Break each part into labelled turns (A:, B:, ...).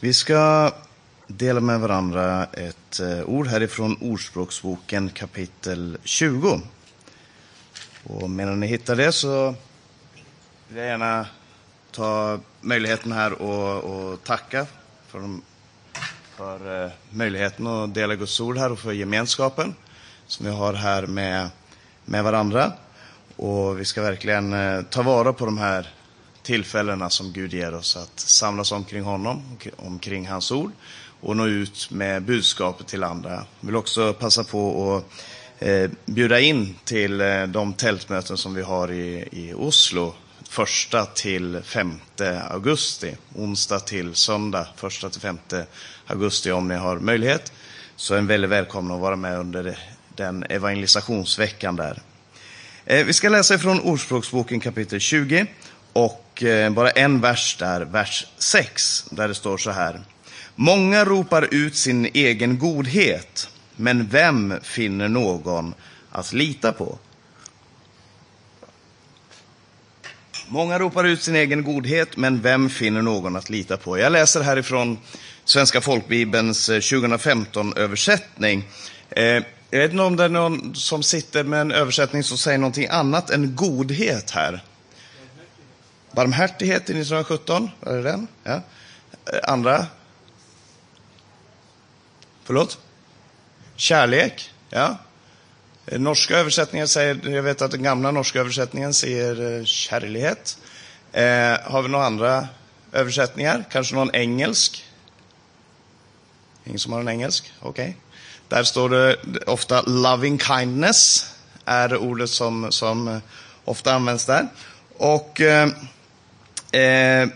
A: Vi ska dela med varandra ett eh, ord härifrån Ordspråksboken kapitel 20. Och medan ni hittar det så vill jag gärna ta möjligheten här och, och tacka för, de, för eh, möjligheten att dela Guds ord här och för gemenskapen som vi har här med, med varandra. Och vi ska verkligen eh, ta vara på de här tillfällena som Gud ger oss att samlas omkring honom, omkring hans ord och nå ut med budskapet till andra. Jag vill också passa på att eh, bjuda in till eh, de tältmöten som vi har i, i Oslo första till femte augusti, onsdag till söndag, första till femte augusti om ni har möjlighet. Så är ni väldigt välkomna att vara med under den evangelisationsveckan där. Eh, vi ska läsa ifrån Ordspråksboken kapitel 20 och Eh, bara en vers där, vers 6, där det står så här. Många ropar ut sin egen godhet, men vem finner någon att lita på? Många ropar ut sin egen godhet, men vem finner någon att lita på? Jag läser härifrån Svenska folkbibelns eh, 2015-översättning. Eh, jag vet inte om det är någon som sitter med en översättning som säger någonting annat än godhet här. Barmhärtighet i 1917, var det den? Ja. Eh, andra? Förlåt? Kärlek, ja. Eh, norska översättningar säger, jag vet att den gamla norska översättningen säger eh, kärlighet. Eh, har vi några andra översättningar? Kanske någon engelsk? Ingen som har en engelsk? Okej. Okay. Där står det ofta loving kindness, är ordet som, som ofta används där. Och eh, Eh,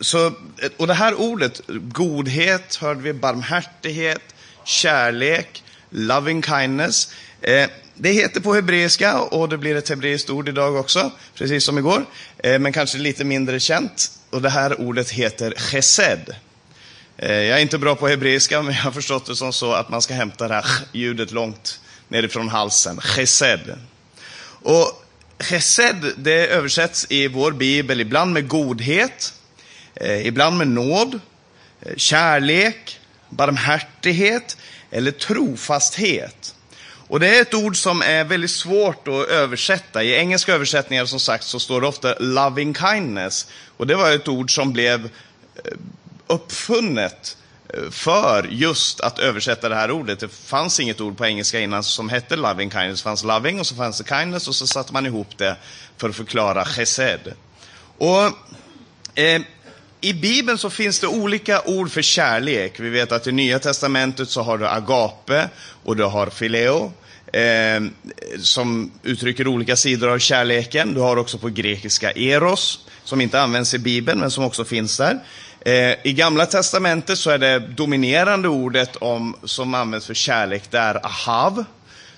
A: så, och det här ordet, godhet, hörde vi, barmhärtighet, kärlek, loving kindness. Eh, det heter på hebreiska och det blir ett hebreiskt ord idag också, precis som igår, eh, men kanske lite mindre känt. Och det här ordet heter chesed. Eh, jag är inte bra på hebreiska, men jag har förstått det som så att man ska hämta det här ljudet långt nerifrån halsen. Chesed. Och Chesed, det översätts i vår bibel ibland med godhet, eh, ibland med nåd, eh, kärlek, barmhärtighet eller trofasthet. Och det är ett ord som är väldigt svårt att översätta. I engelska översättningar som sagt så står det ofta loving kindness. Och det var ett ord som blev eh, uppfunnet för just att översätta det här ordet. Det fanns inget ord på engelska innan som hette loving kindness. Det fanns loving och så fanns det kindness och så satte man ihop det för att förklara chesed. Och eh, i Bibeln så finns det olika ord för kärlek. Vi vet att i Nya Testamentet så har du agape och du har fileo. Eh, som uttrycker olika sidor av kärleken. Du har också på grekiska eros, som inte används i Bibeln, men som också finns där. Eh, I Gamla Testamentet så är det dominerande ordet om, som används för kärlek, det är ahav.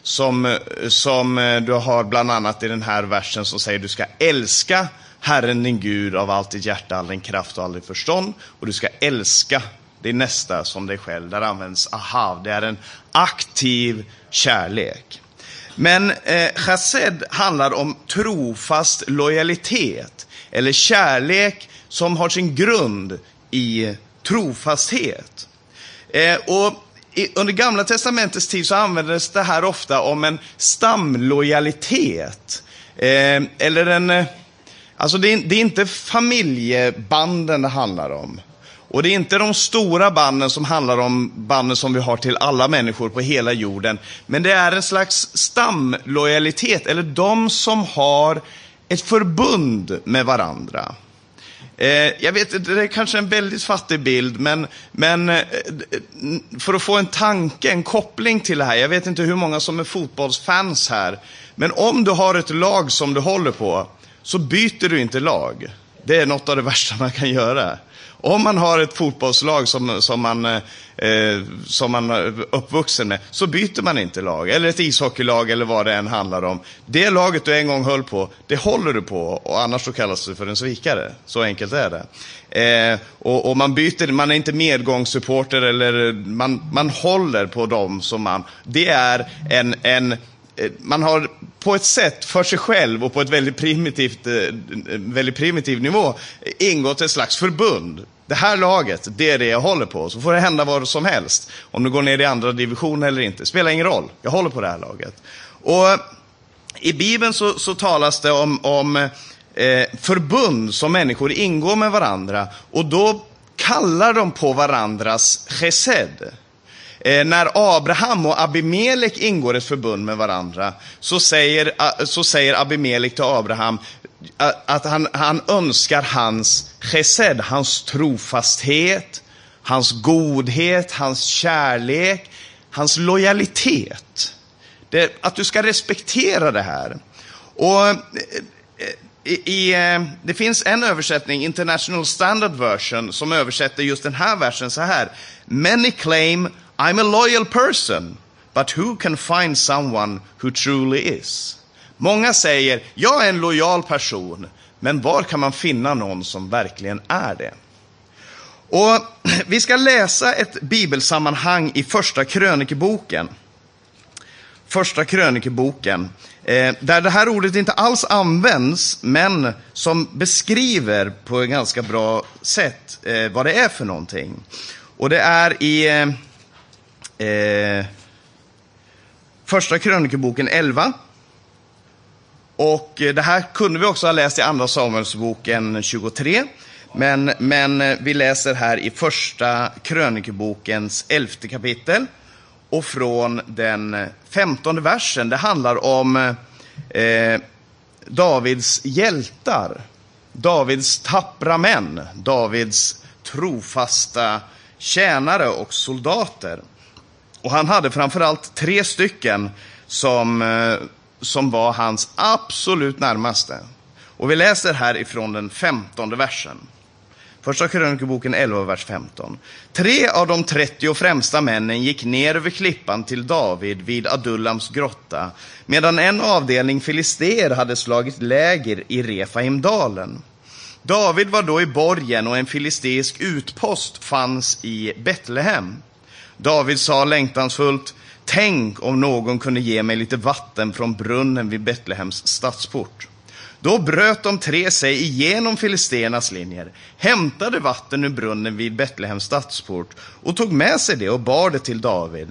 A: Som, som eh, du har bland annat i den här versen som säger du ska älska Herren din Gud av allt ditt hjärta, all din kraft och all ditt förstånd. Och du ska älska din nästa som dig själv. Där används ahav. Det är en aktiv kärlek. Men eh, chesed handlar om trofast lojalitet. Eller kärlek som har sin grund i trofasthet. Eh, och i, under Gamla Testamentets tid så användes det här ofta om en stamlojalitet. Eh, eller en... Eh, alltså det är, det är inte familjebanden det handlar om. Och det är inte de stora banden som handlar om banden som vi har till alla människor på hela jorden. Men det är en slags stamlojalitet, eller de som har ett förbund med varandra. Eh, jag vet, inte, det är kanske en väldigt fattig bild, men, men eh, för att få en tanke, en koppling till det här. Jag vet inte hur många som är fotbollsfans här. Men om du har ett lag som du håller på, så byter du inte lag. Det är något av det värsta man kan göra. Om man har ett fotbollslag som, som, man, eh, eh som man är uppvuxen med, så byter man inte lag. Eller ett ishockeylag eller vad det än handlar om. Det laget du en gång höll på, det håller du på och annars så kallas du för en svikare. Så enkelt är det. Eh, och, och, man byter, man är inte medgångssupporter eller eh, man, man håller på dem som man... Det är en, en man har på ett sätt för sig själv och på ett väldigt primitivt, väldigt primitiv nivå ingått ett slags förbund det här laget, det är det jag håller på. Så får det hända vad som helst. Om du går ner i andra division eller inte, spelar ingen roll. Jag håller på det här laget. Och i Bibeln så, så talas det om, om eh, förbund som människor ingår med varandra. Och då kallar de på varandras chesed. Eh, när Abraham och Abimelek ingår ett förbund med varandra så säger, eh, så säger Abimelek till Abraham eh, att han, han önskar hans chesed, hans trofasthet, hans godhet, hans kärlek, hans lojalitet. Det, att du ska respektera det här. Och eh, i, i, det finns en översättning, International Standard Version, som översätter just den här versen så här. Many claim I'm a loyal person, but who can find someone who truly is? Många säger, jag är en lojal person, men var kan man finna någon som verkligen är det? Och Vi ska läsa ett bibelsammanhang i Första krönikeboken. Första krönikeboken, eh, där det här ordet inte alls används, men som beskriver på ett ganska bra sätt eh, vad det är för någonting. Och det är i eh, eh, Första krönikeboken 11, och eh, det här kunde vi också ha läst i Andra Samuelsboken 23. Men, men eh, vi läser här i första krönikebokens elfte kapitel. Och från den femtonde versen, det handlar om eh, Davids hjältar. Davids tappra män, Davids trofasta tjänare och soldater. Och han hade framförallt tre stycken som eh, som var hans absolut närmaste. Och vi läser här ifrån den femtonde versen. Första krönikeboken 11, vers 15. Tre av de 30 främsta männen gick ner över klippan till David vid Adullams grotta, medan en avdelning filister hade slagit läger i Refaimdalen. David var då i borgen och en filisteisk utpost fanns i Betlehem. David sa längtansfullt, Tänk om någon kunde ge mig lite vatten från brunnen vid Betlehems stadsport. Då bröt de tre sig igenom filisternas linjer, hämtade vatten ur brunnen vid Betlehems stadsport och tog med sig det och bar det till David.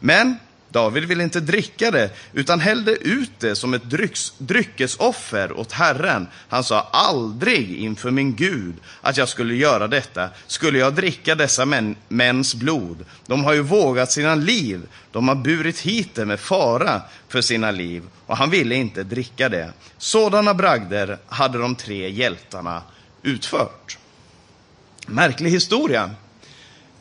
A: Men David ville inte dricka det, utan hällde ut det som ett drycks, dryckesoffer åt Herren. Han sa, aldrig inför min Gud att jag skulle göra detta. Skulle jag dricka dessa män, mäns blod? De har ju vågat sina liv. De har burit hit det med fara för sina liv. Och han ville inte dricka det. Sådana bragder hade de tre hjältarna utfört. Märklig historia.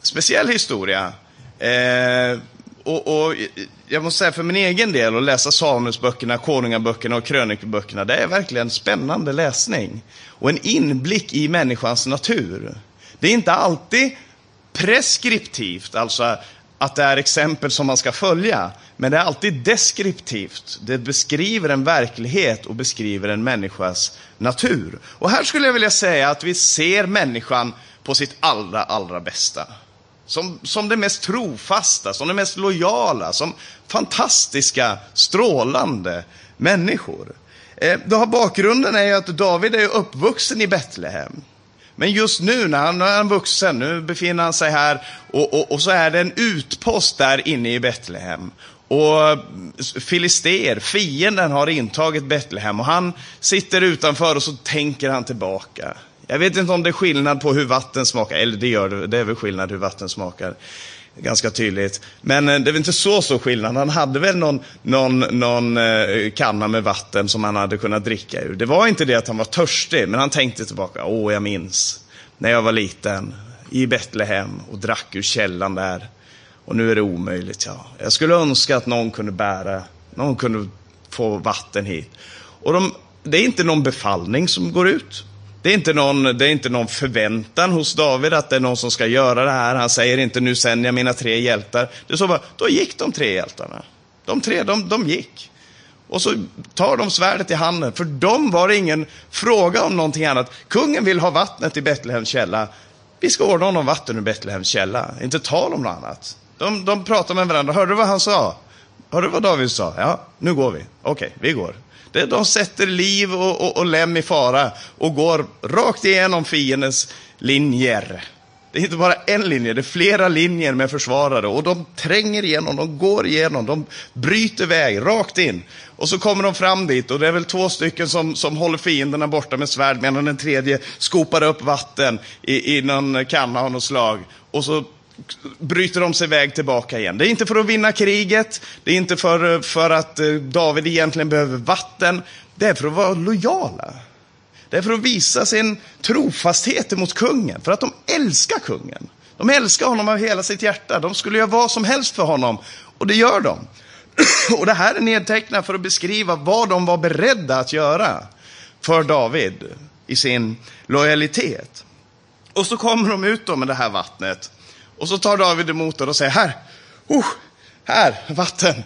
A: Speciell historia. Eh, och, och, eh, jag måste säga för min egen del, att läsa Samuelsböckerna, Konungaböckerna och krönikeböckerna, det är verkligen spännande läsning. Och en inblick i människans natur. Det är inte alltid preskriptivt, alltså att det är exempel som man ska följa. Men det är alltid deskriptivt. Det beskriver en verklighet och beskriver en människas natur. Och här skulle jag vilja säga att vi ser människan på sitt allra, allra bästa. Som, som det mest trofasta, som det mest lojala, som fantastiska, strålande människor. Eh, då har bakgrunden är ju att David är uppvuxen i Betlehem. Men just nu när han, är vuxen, nu befinner han sig här och, och, och, så är det en utpost där inne i Betlehem. Och Filister, fienden, har intagit Betlehem och han sitter utanför och så tänker han tillbaka. Jag vet inte om det är skillnad på hur vatten smakar, eller det gör det, det är väl skillnad hur vatten smakar. Ganska tydligt. Men eh, det är väl inte så stor skillnad. Han hade väl någon, någon, någon eh, kanna med vatten som han hade kunnat dricka ur. Det var inte det att han var törstig, men han tänkte tillbaka. Åh, jag minns när jag var liten i Betlehem och drack ur källan där. Och nu är det omöjligt. Ja. Jag skulle önska att någon kunde bära, någon kunde få vatten hit. Och de, det är inte någon befallning som går ut. Det är, inte någon, det är inte någon förväntan hos David att det är någon som ska göra det här. Han säger inte nu sänder jag mina tre hjältar. Det är så bara, då gick de tre hjältarna. De tre, de, de gick. Och så tar de svärdet i handen. För dem var det ingen fråga om någonting annat. Kungen vill ha vattnet i Betlehems källa. Vi ska ordna honom vatten ur Betlehems källa. Inte tal om något annat. De, de pratar med varandra. Hörde du vad han sa? Hörde du vad David sa? Ja, nu går vi. Okej, okay, vi går. De sätter liv och, och, och lem i fara och går rakt igenom fiendens linjer. Det är inte bara en linje, det är flera linjer med försvarare och de tränger igenom, de går igenom, de bryter väg rakt in. Och så kommer de fram dit och det är väl två stycken som, som håller fienderna borta med svärd medan den tredje skopar upp vatten i, i någon kanna av något slag. Och så bryter de sig väg tillbaka igen. Det är inte för att vinna kriget, det är inte för, för att eh, David egentligen behöver vatten, det är för att vara lojala. Det är för att visa sin trofasthet mot kungen, för att de älskar kungen. De älskar honom av hela sitt hjärta. De skulle göra vad som helst för honom, och det gör de. Och det här är nedtecknat för att beskriva vad de var beredda att göra för David i sin lojalitet. Och så kommer de ut då med det här vattnet. Och så tar David emot det och säger, här, oh, här, vatten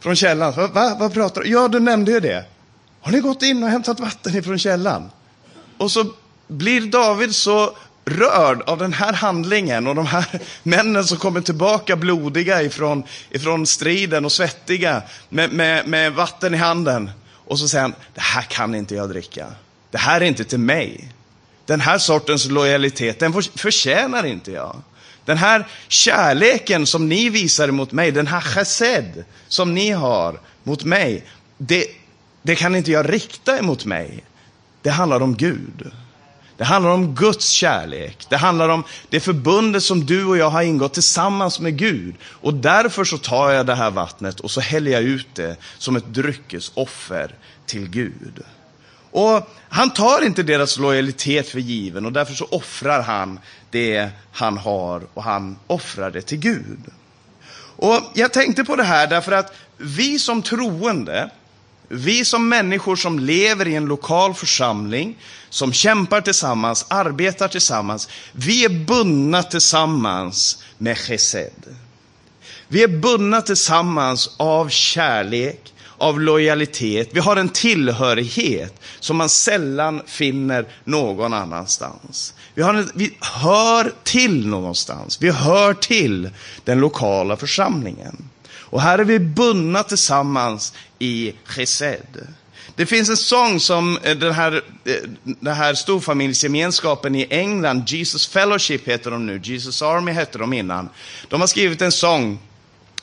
A: från källan. Va, va, vad pratar du Ja, du nämnde ju det. Har ni gått in och hämtat vatten ifrån källan? Och så blir David så rörd av den här handlingen och de här männen som kommer tillbaka blodiga ifrån, ifrån striden och svettiga med, med, med vatten i handen. Och så säger han, det här kan inte jag dricka. Det här är inte till mig. Den här sortens lojalitet, den förtjänar inte jag. Den här kärleken som ni visar mot mig, den här chesed som ni har mot mig, det, det kan inte jag rikta emot mig. Det handlar om Gud. Det handlar om Guds kärlek. Det handlar om det förbundet som du och jag har ingått tillsammans med Gud. Och därför så tar jag det här vattnet och så häller jag ut det som ett dryckesoffer till Gud. Och han tar inte deras lojalitet för given och därför så offrar han det han har och han offrar det till Gud. Och jag tänkte på det här därför att vi som troende, vi som människor som lever i en lokal församling, som kämpar tillsammans, arbetar tillsammans, vi är bundna tillsammans med chesed. Vi är bundna tillsammans av kärlek, av lojalitet. Vi har en tillhörighet som man sällan finner någon annanstans. Vi, har en, vi hör till någonstans. Vi hör till den lokala församlingen. Och här är vi bundna tillsammans i chesed. Det finns en sång som eh, den här, eh, den här storfamiljsgemenskapen i England, Jesus Fellowship heter de nu, Jesus Army hette de innan. De har skrivit en sång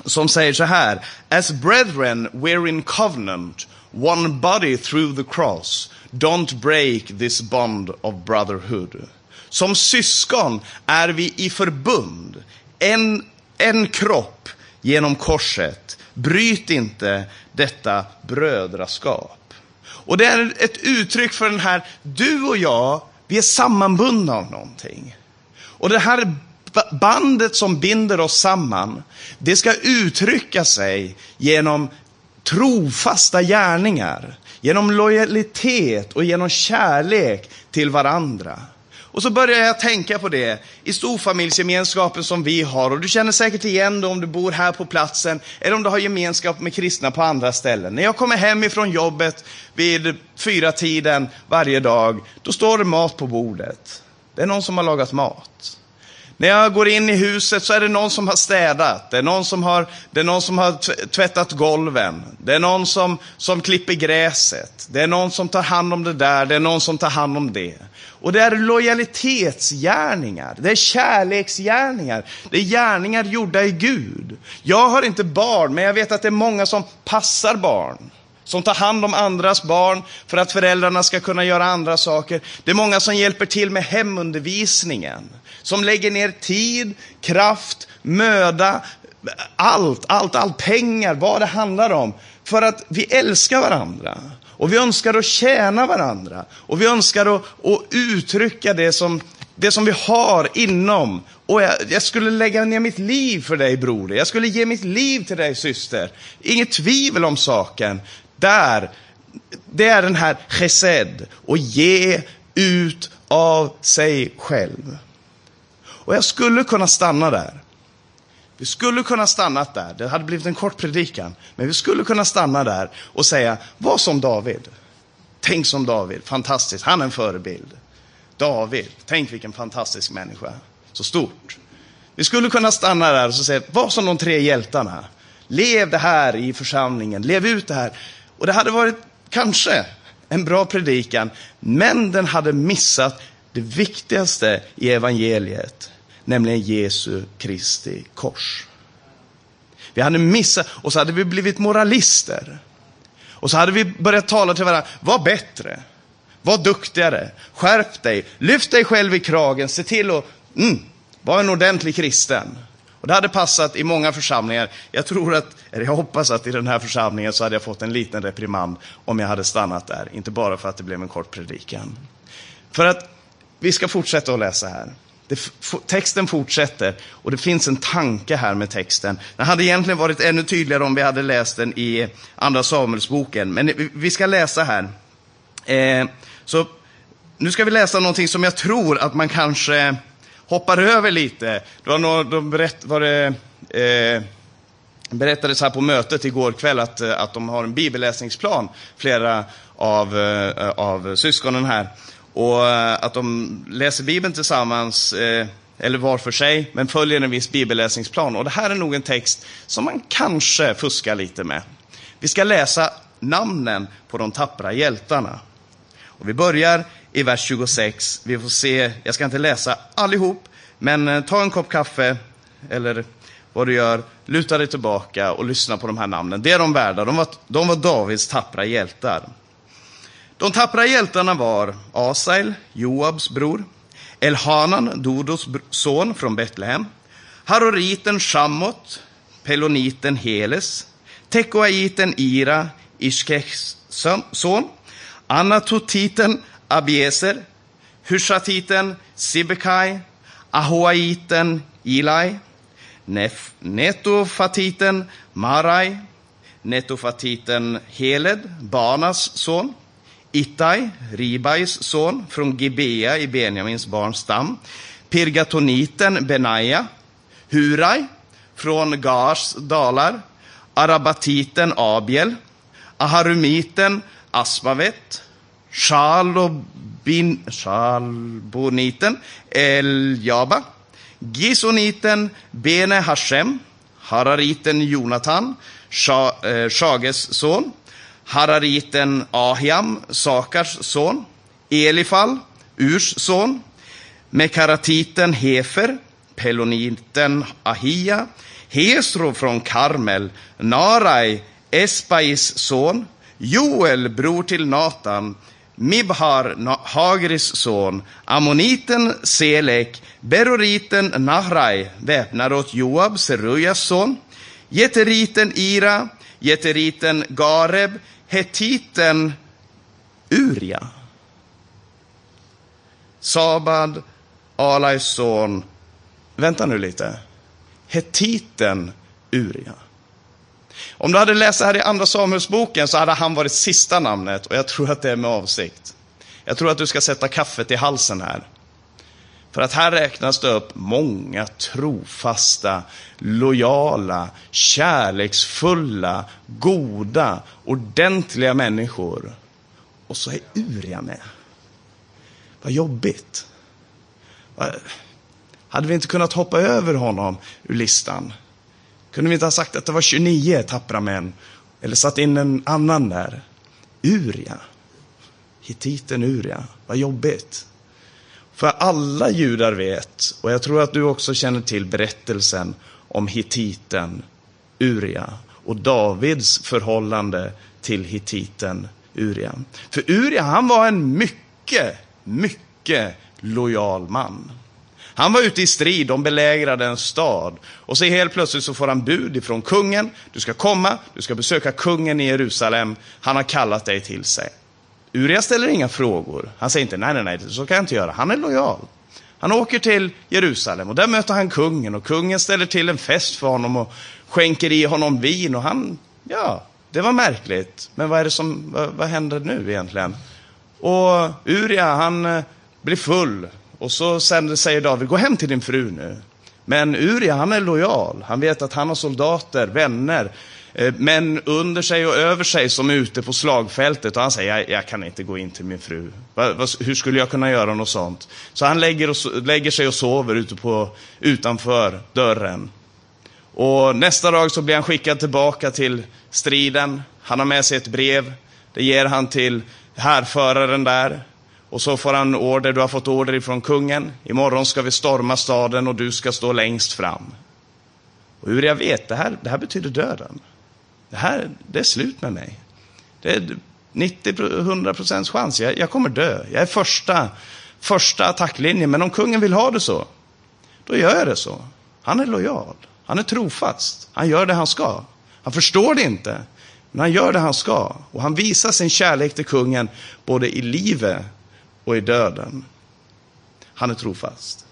A: som säger så här. As brethren we're in covenant, one body through the cross. Don't break this bond of brotherhood. Som syskon är vi i förbund, en, en kropp genom korset. Bryt inte detta brödraskap. Och det är ett uttryck för den här, du och jag, vi är sammanbundna av någonting. Och det här bandet som binder oss samman, det ska uttrycka sig genom trofasta gärningar, genom lojalitet och genom kärlek till varandra. Och så börjar jag tänka på det i storfamiljsgemenskapen som vi har. Och du känner säkert igen det om du bor här på platsen eller om du har gemenskap med kristna på andra ställen. När jag kommer hem ifrån jobbet vid fyra tiden varje dag, då står det mat på bordet. Det är någon som har lagat mat. När jag går in i huset så är det någon som har städat, det är någon som har, det är någon som har tvättat golven, det är någon som, som klipper gräset, det är någon som tar hand om det där, det är någon som tar hand om det. Och det är lojalitetsgärningar, det är kärleksgärningar, det är gärningar gjorda i Gud. Jag har inte barn, men jag vet att det är många som passar barn. Som tar hand om andras barn för att föräldrarna ska kunna göra andra saker. Det är många som hjälper till med hemundervisningen, som lägger ner tid, kraft, möda, allt, allt, allt, pengar, vad det handlar om, för att vi älskar varandra. Och vi önskar att tjäna varandra. Och vi önskar att, att uttrycka det som, det som vi har inom. Och jag, jag, skulle lägga ner mitt liv för dig broder. Jag skulle ge mitt liv till dig syster. Inget tvivel om saken där, det är den här chesed, och ge ut av sig själv. Och jag skulle kunna stanna där. Vi skulle kunna stanna där, det hade blivit en kort predikan, men vi skulle kunna stanna där och säga, var som David. Tänk som David, fantastiskt, han är en förebild. David, tänk vilken fantastisk människa, så stort. Vi skulle kunna stanna där och säga, var som de tre hjältarna. Lev det här i församlingen, lev ut det här. Och det hade varit kanske en bra predikan, men den hade missat det viktigaste i evangeliet nämligen Jesu Kristi kors. Vi hade missat, och så hade vi blivit moralister. Och så hade vi börjat tala till varandra, var bättre, var duktigare, skärp dig, lyft dig själv i kragen, se till att mm, vara en ordentlig kristen. Och det hade passat i många församlingar. Jag tror att, eller jag hoppas att i den här församlingen så hade jag fått en liten reprimand om jag hade stannat där. Inte bara för att det blev en kort predikan. För att vi ska fortsätta att läsa här. Det, texten fortsätter och det finns en tanke här med texten. Den hade egentligen varit ännu tydligare om vi hade läst den i Andra Samuelsboken, men vi ska läsa här. Eh, så nu ska vi läsa någonting som jag tror att man kanske hoppar över lite. Det var någon, de berätt, var det, eh, berättades här på mötet igår kväll att, att de har en bibelläsningsplan, flera av, eh, av syskonen här. Och eh, att de läser Bibeln tillsammans, eh, eller var för sig, men följer en viss bibelläsningsplan. Och det här är nog en text som man kanske fuskar lite med. Vi ska läsa namnen på de tappra hjältarna. Och vi börjar i vers 26. Vi får se, jag ska inte läsa allihop, men eh, ta en kopp kaffe, eller vad du gör, luta dig tillbaka och lyssna på de här namnen. Det är de värda. De var, de var Davids tappra hjältar. De tappra hjältarna var Asael, Joabs bror, Elhanan, Dodos son från Betlehem, Haroriten Shammot, Peloniten Heles, Tekoaiten Ira, Ishkeks son, Anatotiten Abieser, Hushatiten Sibekai, Ahoaiten Ilai, Nef Netofatiten Marai, Netofatiten Heled, Banas son, Ittai, Ribais son, från Gibea i Benjamins barns stam. Pirgatoniten Benaja, Hurai, från Gars dalar. Arabatiten Abiel, Aharumiten Asmavet, Shalobin, Shalboniten Eljaba, Gisoniten Bene Hashem, Harariten Jonathan, eh, Shages son, Harariten Ahiam, Sakars son, Elifal, Urs son, Mekaratiten Hefer, Peloniten Ahia, Hesro från Karmel, Narai, Espais son, Joel, bror till Natan, Mibhar, Hagris son, Ammoniten Selek, Beroriten Nahrai, väpnare åt Joab, Serujas son, Jeteriten Ira, Jeteriten Gareb, hetiten Uria. Sabad, Alais son. Vänta nu lite. Hetiten Uria. Om du hade läst det här i Andra Samuelsboken så hade han varit sista namnet och jag tror att det är med avsikt. Jag tror att du ska sätta kaffet i halsen här. För att här räknas det upp många trofasta, lojala, kärleksfulla, goda, ordentliga människor. Och så är Uria med. Vad jobbigt. Hade vi inte kunnat hoppa över honom ur listan? Kunde vi inte ha sagt att det var 29 tappra män? Eller satt in en annan där? Uria. Hittiten Uria. Vad jobbigt. För alla judar vet, och jag tror att du också känner till berättelsen om hittiten Uria och Davids förhållande till hittiten Uria. För Uria, han var en mycket, mycket lojal man. Han var ute i strid, de belägrade en stad. Och så helt plötsligt så får han bud ifrån kungen. Du ska komma, du ska besöka kungen i Jerusalem. Han har kallat dig till sig. Uria ställer inga frågor. Han säger inte nej, nej, nej, så kan jag inte göra. Han är lojal. Han åker till Jerusalem och där möter han kungen och kungen ställer till en fest för honom och skänker i honom vin och han, ja, det var märkligt. Men vad är det som, vad, vad händer nu egentligen? Och Uria, han eh, blir full och så säger David, gå hem till din fru nu. Men Uria, han är lojal. Han vet att han har soldater, vänner, Eh, män under sig och över sig som är ute på slagfältet och han säger, jag, jag kan inte gå in till min fru. Va, va, hur skulle jag kunna göra något sånt? Så han lägger, och, lägger sig och sover ute på, utanför dörren. Och nästa dag så blir han skickad tillbaka till striden. Han har med sig ett brev. Det ger han till härföraren där. Och så får han order, du har fått order ifrån kungen. Imorgon ska vi storma staden och du ska stå längst fram. Och hur jag vet, det här, det här betyder döden. Det här, det är slut med mig. Det är 90-100 procents chans. Jag, jag, kommer dö. Jag är första, första attacklinjen. Men om kungen vill ha det så, då gör jag det så. Han är lojal. Han är trofast. Han gör det han ska. Han förstår det inte, men han gör det han ska. Och han visar sin kärlek till kungen både i livet och i döden. Han är trofast.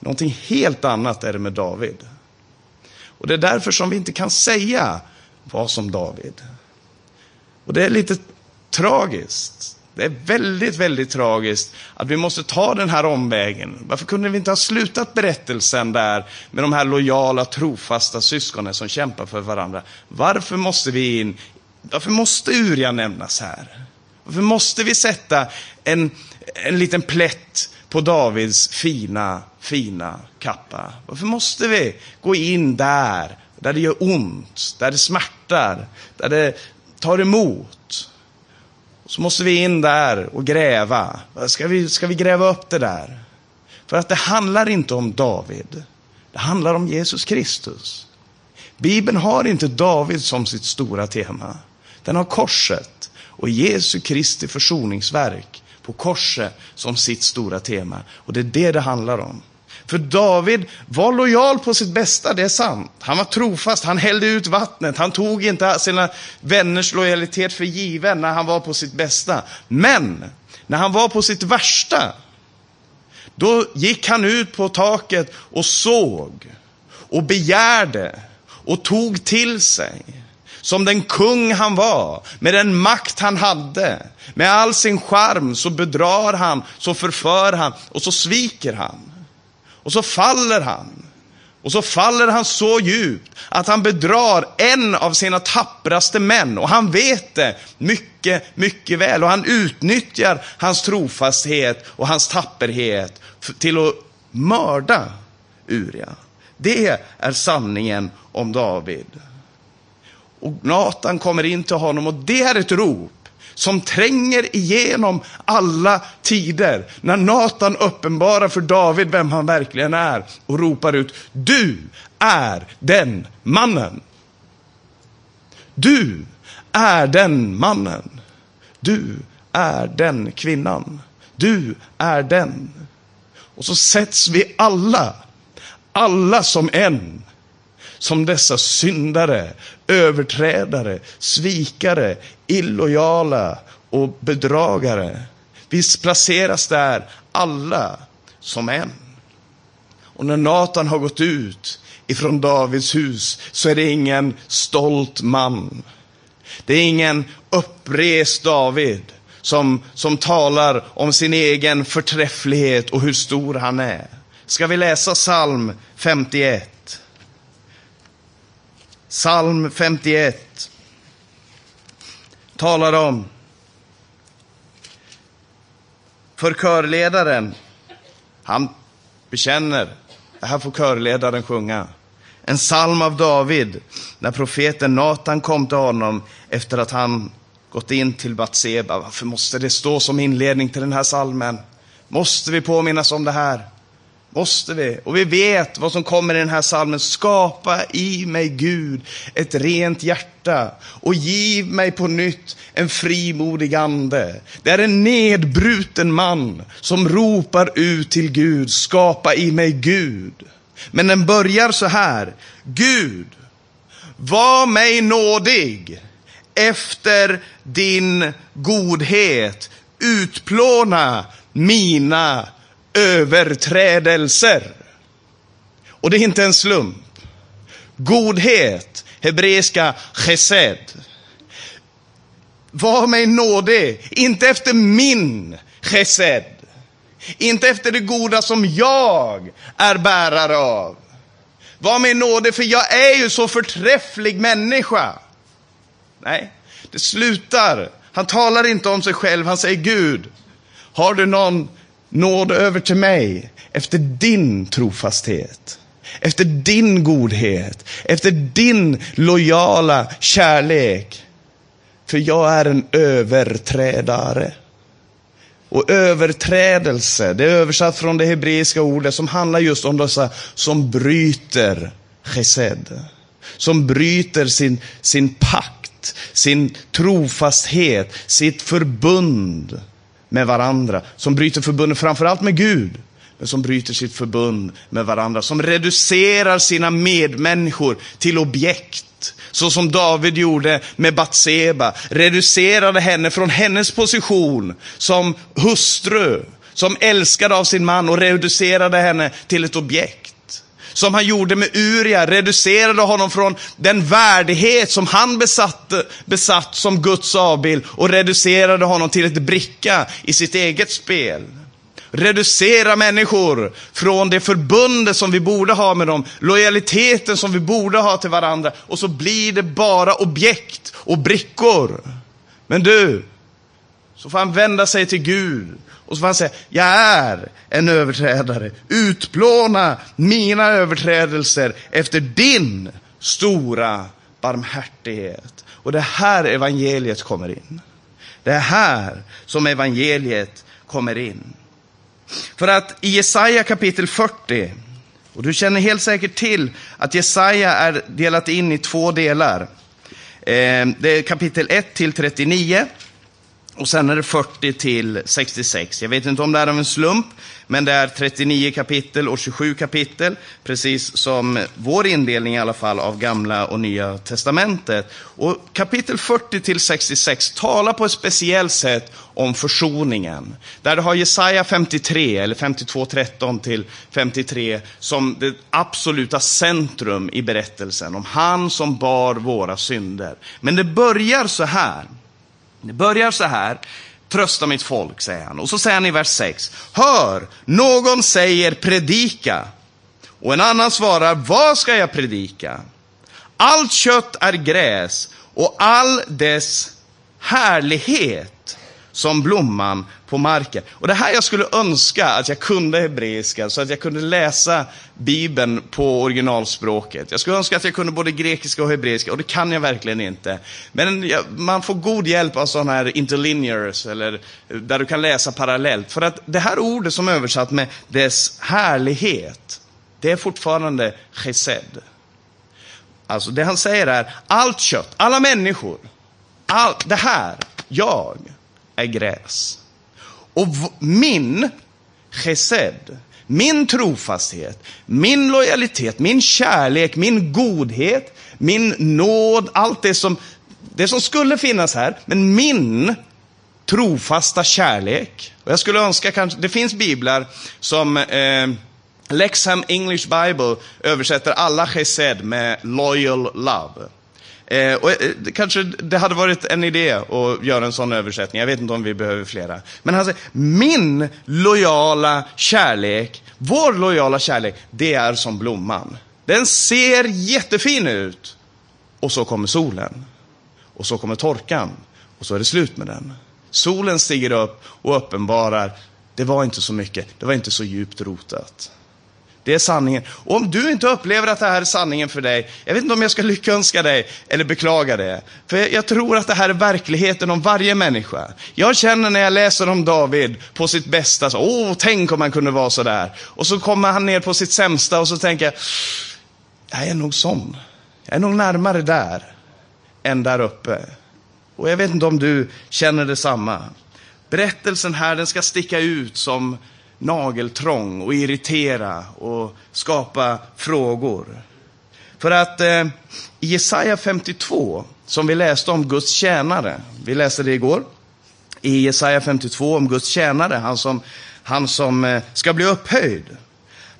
A: Någonting helt annat är det med David. Och det är därför som vi inte kan säga var som David. Och det är lite tragiskt. Det är väldigt, väldigt tragiskt att vi måste ta den här omvägen. Varför kunde vi inte ha slutat berättelsen där med de här lojala, trofasta syskonen som kämpar för varandra? Varför måste vi in? Varför måste Uria nämnas här? Varför måste vi sätta en, en liten plätt på Davids fina, fina kappa? Varför måste vi gå in där, där det gör ont, där det smärtar, där det tar emot? Så måste vi in där och gräva. Ska vi, ska vi gräva upp det där? För att det handlar inte om David. Det handlar om Jesus Kristus. Bibeln har inte David som sitt stora tema. Den har korset och Jesu Kristi försoningsverk på korset som sitt stora tema. Och det är det det handlar om. För David var lojal på sitt bästa, det är sant. Han var trofast, han hällde ut vattnet, han tog inte sina vänners lojalitet för given när han var på sitt bästa. Men när han var på sitt värsta, då gick han ut på taket och såg och begärde och tog till sig. Som den kung han var, med den makt han hade. Med all sin charm så bedrar han, så förför han och så sviker han. Och så faller han. Och så faller han så djupt att han bedrar en av sina tappraste män. Och han vet det mycket, mycket väl. Och han utnyttjar hans trofasthet och hans tapperhet till att mörda Uria. Det är sanningen om David. Och Natan kommer in till honom och det är ett rop som tränger igenom alla tider. När Natan uppenbarar för David vem han verkligen är och ropar ut, du är den mannen. Du är den mannen. Du är den kvinnan. Du är den. Och så sätts vi alla, alla som en, som dessa syndare, överträdare, svikare, illojala och bedragare. Vi placeras där alla som en. Och när Natan har gått ut ifrån Davids hus så är det ingen stolt man. Det är ingen upprest David som, som talar om sin egen förträfflighet och hur stor han är. Ska vi läsa psalm 51? Psalm 51 talar om för körledaren. Han bekänner, det här får körledaren sjunga. En psalm av David, när profeten Natan kom till honom efter att han gått in till Batseba. Varför måste det stå som inledning till den här salmen? Måste vi påminnas om det här? Måste vi. Och vi vet vad som kommer i den här salmen. Skapa i mig, Gud, ett rent hjärta och giv mig på nytt en frimodig ande. Det är en nedbruten man som ropar ut till Gud. Skapa i mig, Gud. Men den börjar så här. Gud, var mig nådig efter din godhet. Utplåna mina överträdelser. Och det är inte en slump. Godhet, hebreiska chesed. Var mig nådig, inte efter min chesed. Inte efter det goda som jag är bärare av. Var mig nådig, för jag är ju så förträfflig människa. Nej, det slutar. Han talar inte om sig själv, han säger Gud, har du någon nåd över till mig efter din trofasthet, efter din godhet, efter din lojala kärlek. För jag är en överträdare. och överträdelse. Det är översatt från det hebreiska ordet som handlar just om dessa som bryter chesed. Som bryter sin, sin pakt, sin trofasthet, sitt förbund med varandra. Som bryter förbundet framförallt med Gud men som bryter sitt förbund med varandra, som reducerar sina medmänniskor till objekt. Så som David gjorde med Batseba, reducerade henne från hennes position som hustru, som älskad av sin man och reducerade henne till ett objekt. Som han gjorde med Uria, reducerade honom från den värdighet som han besatt, besatt som Guds avbild och reducerade honom till ett bricka i sitt eget spel reducera människor från det förbundet som vi borde ha med dem, lojaliteten som vi borde ha till varandra och så blir det bara objekt och brickor. Men du, så får han vända sig till Gud och så får han säga, jag är en överträdare. Utplåna mina överträdelser efter din stora barmhärtighet. Och det är här evangeliet kommer in. Det är här som evangeliet kommer in. För att i Jesaja kapitel 40, och du känner helt säkert till att Jesaja är delat in i två delar. Eh, det är kapitel 1 till 39 och sen är det 40 till 66. Jag vet inte om det är av en slump, men det är 39 kapitel och 27 kapitel, precis som vår indelning i alla fall av gamla och nya testamentet. Och kapitel 40 till 66 talar på ett speciellt sätt om försoningen. Där du har Jesaja 53, eller 52, 13 till 53, som det absoluta centrum i berättelsen om han som bar våra synder. Men det börjar så här. Det börjar så här. Trösta mitt folk, säger han. Och så säger han i vers 6. Hör, någon säger predika. Och en annan svarar, vad ska jag predika? Allt kött är gräs och all dess härlighet som blomman på marken. Och det här jag skulle önska att jag kunde hebreiska så att jag kunde läsa Bibeln på originalspråket. Jag skulle önska att jag kunde både grekiska och hebreiska och det kan jag verkligen inte. Men man får god hjälp av sådana här interlinears eller eh, där du kan läsa parallellt. För att det här ordet som är översatt med dess härlighet, det är fortfarande chesed. Alltså det han säger är, allt kött, alla människor, allt det här, jag, är gräs. Och min chesed, min trofasthet, min lojalitet, min kärlek, min godhet, min nåd, allt det som, det som skulle finnas här, men min trofasta kärlek. Och jag skulle önska kanske, det finns biblar som eh, Lexham English Bible översätter alla chesed med loyal love. Eh, och, eh, kanske det hade varit en idé att göra en sån översättning. Jag vet inte om vi behöver flera. Men han säger, min lojala kärlek, vår lojala kärlek, det är som blomman. Den ser jättefin ut. Och så kommer solen. Och så kommer torkan. Och så är det slut med den. Solen stiger upp och uppenbarar, det var inte så mycket, det var inte så djupt rotat. Det är sanningen. Och om du inte upplever att det här är sanningen för dig, jag vet inte om jag ska lyckönska dig eller beklaga det. För jag tror att det här är verkligheten om varje människa. Jag känner när jag läser om David på sitt bästa, så, åh, tänk om han kunde vara så där. Och så kommer han ner på sitt sämsta och så tänker jag, jag är nog sån. Jag är nog närmare där än där uppe. Och jag vet inte om du känner detsamma. Berättelsen här, den ska sticka ut som nageltrång och irritera och skapa frågor. För att eh, i Jesaja 52, som vi läste om Guds tjänare, vi läste det igår, i Jesaja 52 om Guds tjänare, han som, han som eh, ska bli upphöjd.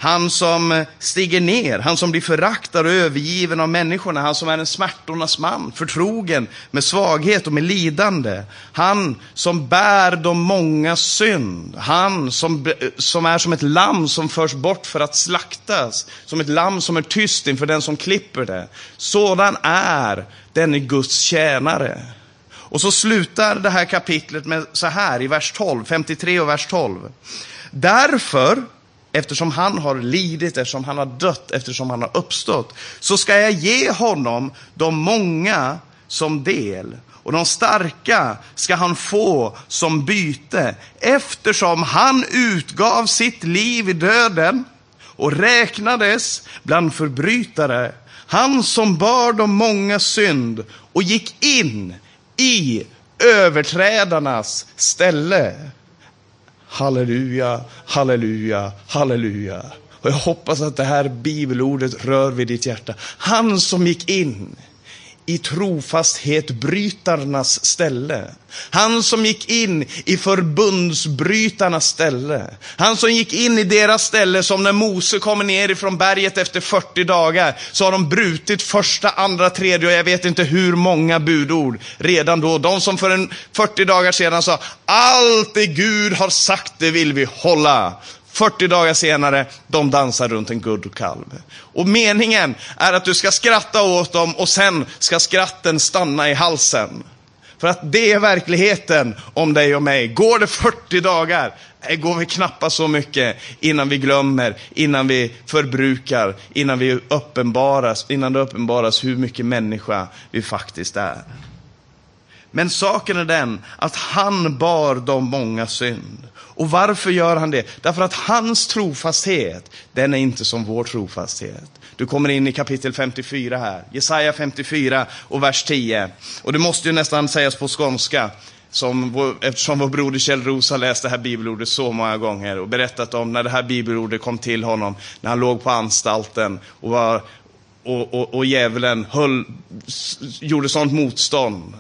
A: Han som stiger ner, han som blir föraktad och övergiven av människorna, han som är en smärtornas man, förtrogen med svaghet och med lidande. Han som bär de många synd, han som, som är som ett lamm som förs bort för att slaktas, som ett lamm som är tyst inför den som klipper det. Sådan är denne Guds tjänare. Och så slutar det här kapitlet med så här i vers 12, 53 och vers 12. Därför eftersom han har lidit, eftersom han har dött, eftersom han har uppstått, så ska jag ge honom de många som del och de starka ska han få som byte, eftersom han utgav sitt liv i döden och räknades bland förbrytare. Han som bar de många synd och gick in i överträdarnas ställe. Halleluja, halleluja, halleluja. Och jag hoppas att det här bibelordet rör vid ditt hjärta. Han som gick in i trofasthet brytarnas ställe. Han som gick in i förbundsbrytarnas ställe. Han som gick in i deras ställe som när Mose kommer ner ifrån berget efter 40 dagar så har de brutit första, andra, tredje och jag vet inte hur många budord redan då. De som för en 40 dagar sedan sa allt det Gud har sagt det vill vi hålla. 40 dagar senare, de dansar runt en guldkalv. Och meningen är att du ska skratta åt dem och sen ska skratten stanna i halsen. För att det är verkligheten om dig och mig. Går det 40 dagar, det går vi knappast så mycket innan vi glömmer, innan vi förbrukar, innan vi uppenbaras, innan det uppenbaras hur mycket människa vi faktiskt är. Men saken är den att han bar de många synd. Och varför gör han det? Därför att hans trofasthet, den är inte som vår trofasthet. Du kommer in i kapitel 54 här, Jesaja 54 och vers 10. Och det måste ju nästan sägas på skånska, som vår, eftersom vår broder Kjell Roos har läst det här bibelordet så många gånger och berättat om när det här bibelordet kom till honom, när han låg på anstalten och, var, och, och, och djävulen höll, gjorde sånt motstånd.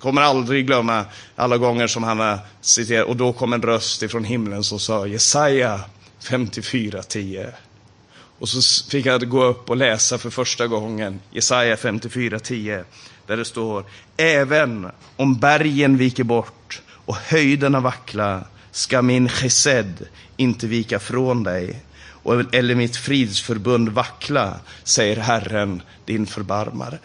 A: Kommer aldrig glömma alla gånger som han har citerat. Och då kom en röst ifrån himlen som sa Jesaja 54.10. Och så fick jag gå upp och läsa för första gången Jesaja 54.10. Där det står Även om bergen viker bort och höjderna vackla ska min chesed inte vika från dig eller mitt fridsförbund vackla, säger Herren, din förbarmare.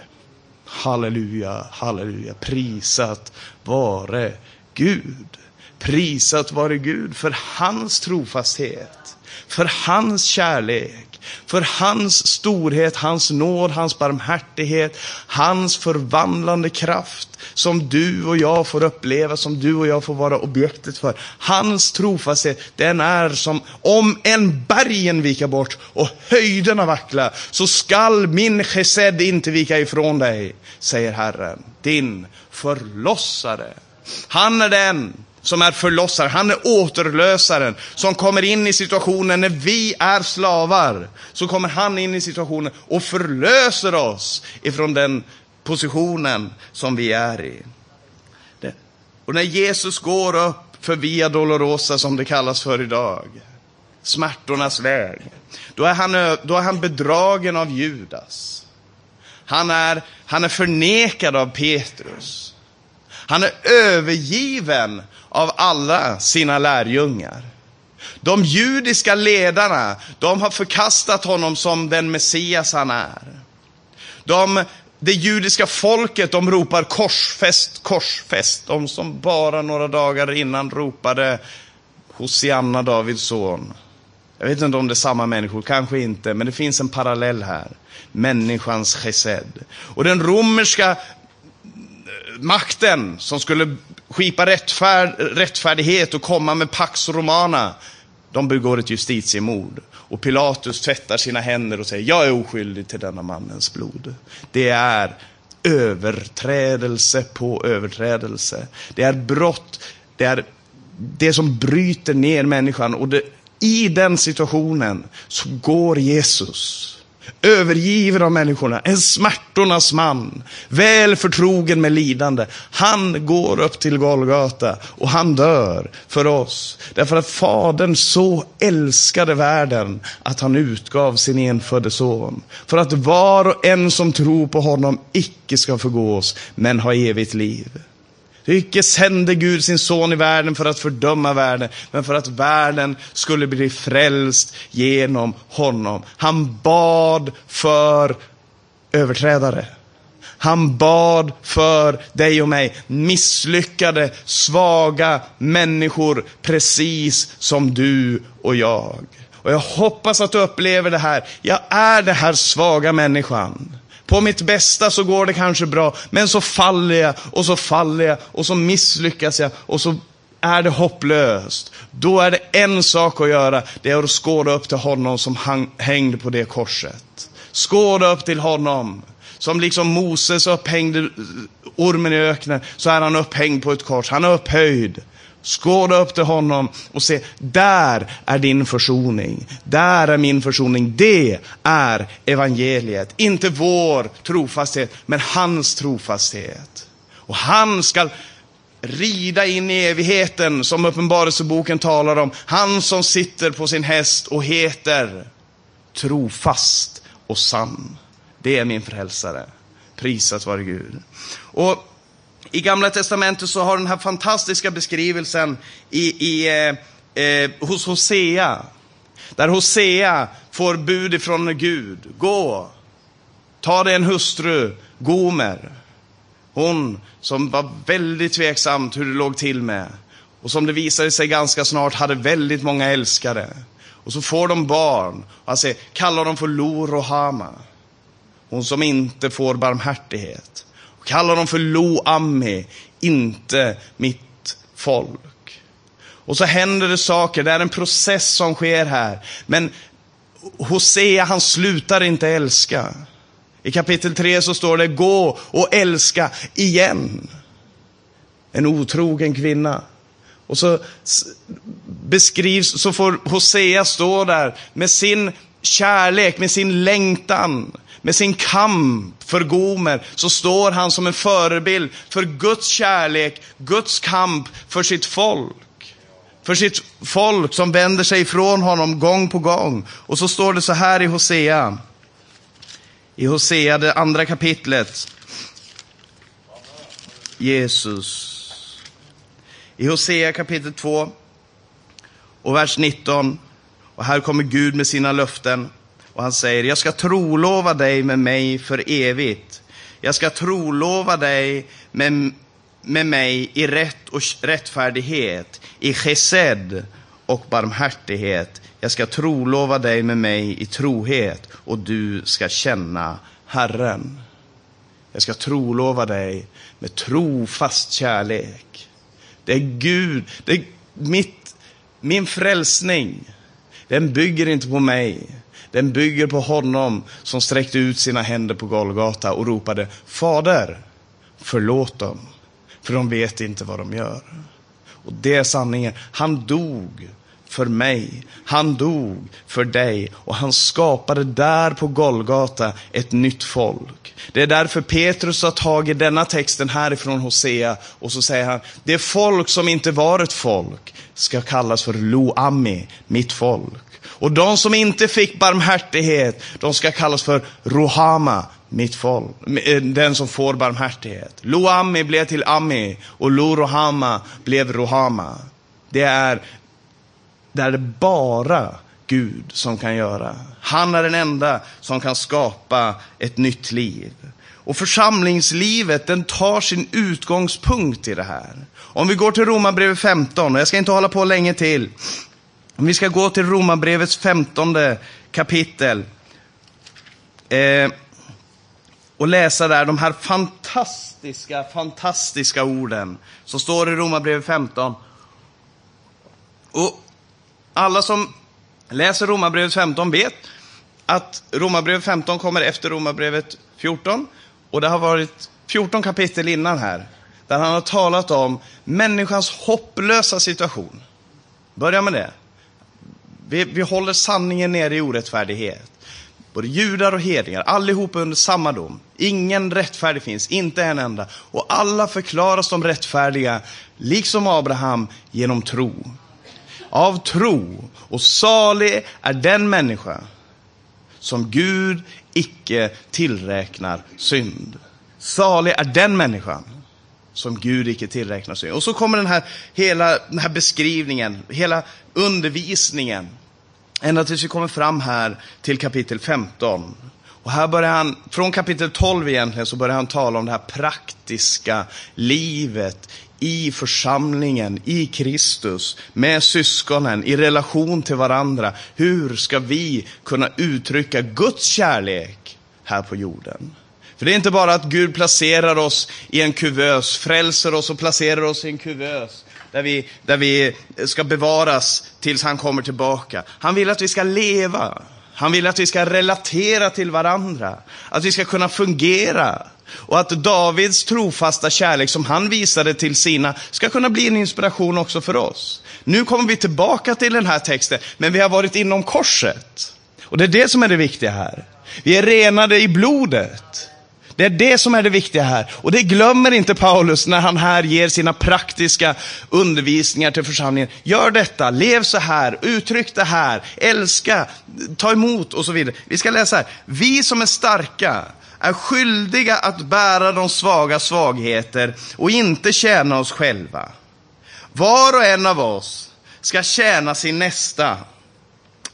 A: Halleluja, halleluja. Prisat vare Gud. Prisat vare Gud för hans trofasthet, för hans kärlek, för hans storhet, hans nåd, hans barmhärtighet, hans förvandlande kraft som du och jag får uppleva, som du och jag får vara objektet för. Hans trofasthet, den är som om en bergen vika bort och höjderna vackla, så skall min chesed inte vika ifrån dig, säger Herren, din förlossare. Han är den som är förlossare, han är återlösaren som kommer in i situationen när vi är slavar. Så kommer han in i situationen och förlöser oss ifrån den positionen som vi är i. Och när Jesus går upp för Via Dolorosa som det kallas för idag, smärtornas väg, då är han, då är han bedragen av Judas. Han är, han är förnekad av Petrus. Han är övergiven av alla sina lärjungar. De judiska ledarna, de har förkastat honom som den Messias han är. De, det judiska folket, de ropar korsfäst, korsfäst. De som bara några dagar innan ropade Hosianna, Davids son. Jag vet inte om det är samma människor, kanske inte, men det finns en parallell här. Människans chesed. Och den romerska makten som skulle skipa rättfärd, rättfärdighet och komma med Pax Romana, de begår ett justitiemord. Och Pilatus tvättar sina händer och säger, jag är oskyldig till denna mannens blod. Det är överträdelse på överträdelse. Det är brott, det är det som bryter ner människan. Och det, i den situationen så går Jesus övergiven av människorna, en smärtornas man, väl förtrogen med lidande. Han går upp till Golgata och han dör för oss. Därför att Fadern så älskade världen att han utgav sin enfödde son. För att var och en som tror på honom icke ska förgås, men ha evigt liv. Icke sände Gud sin son i världen för att fördöma världen, men för att världen skulle bli frälst genom honom. Han bad för överträdare. Han bad för dig och mig, misslyckade, svaga människor, precis som du och jag. Och jag hoppas att du upplever det här. Jag är den här svaga människan. På mitt bästa så går det kanske bra, men så faller jag och så faller jag och så misslyckas jag och så är det hopplöst. Då är det en sak att göra, det är att skåda upp till honom som hang, hängde på det korset. Skåda upp till honom. Som liksom Moses upphängde ormen i öknen, så är han upphängd på ett kors. Han är upphöjd. Skåda upp till honom och se, där är din försoning. Där är min försoning. Det är evangeliet. Inte vår trofasthet, men hans trofasthet. Och han ska rida in i evigheten som Uppenbarelseboken talar om. Han som sitter på sin häst och heter trofast och sann. Det är min frälsare. Prisat vare Gud. Och i Gamla Testamentet så har den här fantastiska beskrivelsen i, i, eh, eh, hos Hosea. Där Hosea får bud ifrån Gud. Gå, ta dig en hustru, Gomer. Hon som var väldigt tveksamt hur det låg till med. Och som det visade sig ganska snart hade väldigt många älskare. Och så får de barn. Och han säger, kallar dem för Lo Rohama. Hon som inte får barmhärtighet. Kalla dem för Lo Ammi, inte mitt folk. Och så händer det saker, det är en process som sker här. Men Hosea, han slutar inte älska. I kapitel 3 så står det, gå och älska igen. En otrogen kvinna. Och så beskrivs, så får Hosea stå där med sin kärlek, med sin längtan, med sin kamp för Gomer, så står han som en förebild för Guds kärlek, Guds kamp för sitt folk. För sitt folk som vänder sig ifrån honom gång på gång. Och så står det så här i Hosea, i Hosea, det andra kapitlet. Jesus. I Hosea kapitel 2 och vers 19. Och här kommer Gud med sina löften. Och han säger, jag ska trolova dig med mig för evigt. Jag ska trolova dig med, med mig i rätt och rättfärdighet, i chesed och barmhärtighet. Jag ska trolova dig med mig i trohet och du ska känna Herren. Jag ska trolova dig med trofast kärlek. Det är Gud, det är mitt, min frälsning. Den bygger inte på mig. Den bygger på honom som sträckte ut sina händer på Golgata och ropade Fader, förlåt dem, för de vet inte vad de gör. Och det är sanningen. Han dog för mig. Han dog för dig och han skapade där på Golgata ett nytt folk. Det är därför Petrus har tagit denna texten härifrån Hosea och så säger han, det folk som inte var ett folk ska kallas för Loami, mitt folk. Och de som inte fick barmhärtighet, de ska kallas för Rohama, mitt folk. Eh, den som får barmhärtighet. Loami blev till Ami och Lorohama blev Rohama. Det är det är det bara Gud som kan göra. Han är den enda som kan skapa ett nytt liv. Och församlingslivet, den tar sin utgångspunkt i det här. Om vi går till Romarbrevet 15, och jag ska inte hålla på länge till. Om vi ska gå till Romarbrevets 15 kapitel. Eh, och läsa där de här fantastiska, fantastiska orden. Som står i Romarbrevet 15. Och alla som läser Romarbrevet 15 vet att Romarbrevet 15 kommer efter Romarbrevet 14. Och det har varit 14 kapitel innan här. Där han har talat om människans hopplösa situation. Börja med det. Vi, vi håller sanningen nere i orättfärdighet. Både judar och hedningar, allihopa under samma dom. Ingen rättfärdig finns, inte en enda. Och alla förklaras de rättfärdiga, liksom Abraham, genom tro av tro. Och salig är den människa som Gud icke tillräknar synd. Salig är den människan som Gud icke tillräknar sig. Och så kommer den här, hela den här beskrivningen, hela undervisningen. Ända tills vi kommer fram här till kapitel 15. Och här börjar han, från kapitel 12 egentligen, så börjar han tala om det här praktiska livet i församlingen, i Kristus, med syskonen, i relation till varandra. Hur ska vi kunna uttrycka Guds kärlek här på jorden? För det är inte bara att Gud placerar oss i en kuvös, frälser oss och placerar oss i en kuvös där vi, där vi ska bevaras tills han kommer tillbaka. Han vill att vi ska leva. Han vill att vi ska relatera till varandra. Att vi ska kunna fungera. Och att Davids trofasta kärlek som han visade till sina ska kunna bli en inspiration också för oss. Nu kommer vi tillbaka till den här texten, men vi har varit inom korset. Och det är det som är det viktiga här. Vi är renade i blodet. Det är det som är det viktiga här. Och det glömmer inte Paulus när han här ger sina praktiska undervisningar till församlingen. Gör detta, lev så här, uttryck det här, älska, ta emot och så vidare. Vi ska läsa här. Vi som är starka är skyldiga att bära de svaga svagheter och inte tjäna oss själva. Var och en av oss ska tjäna sin nästa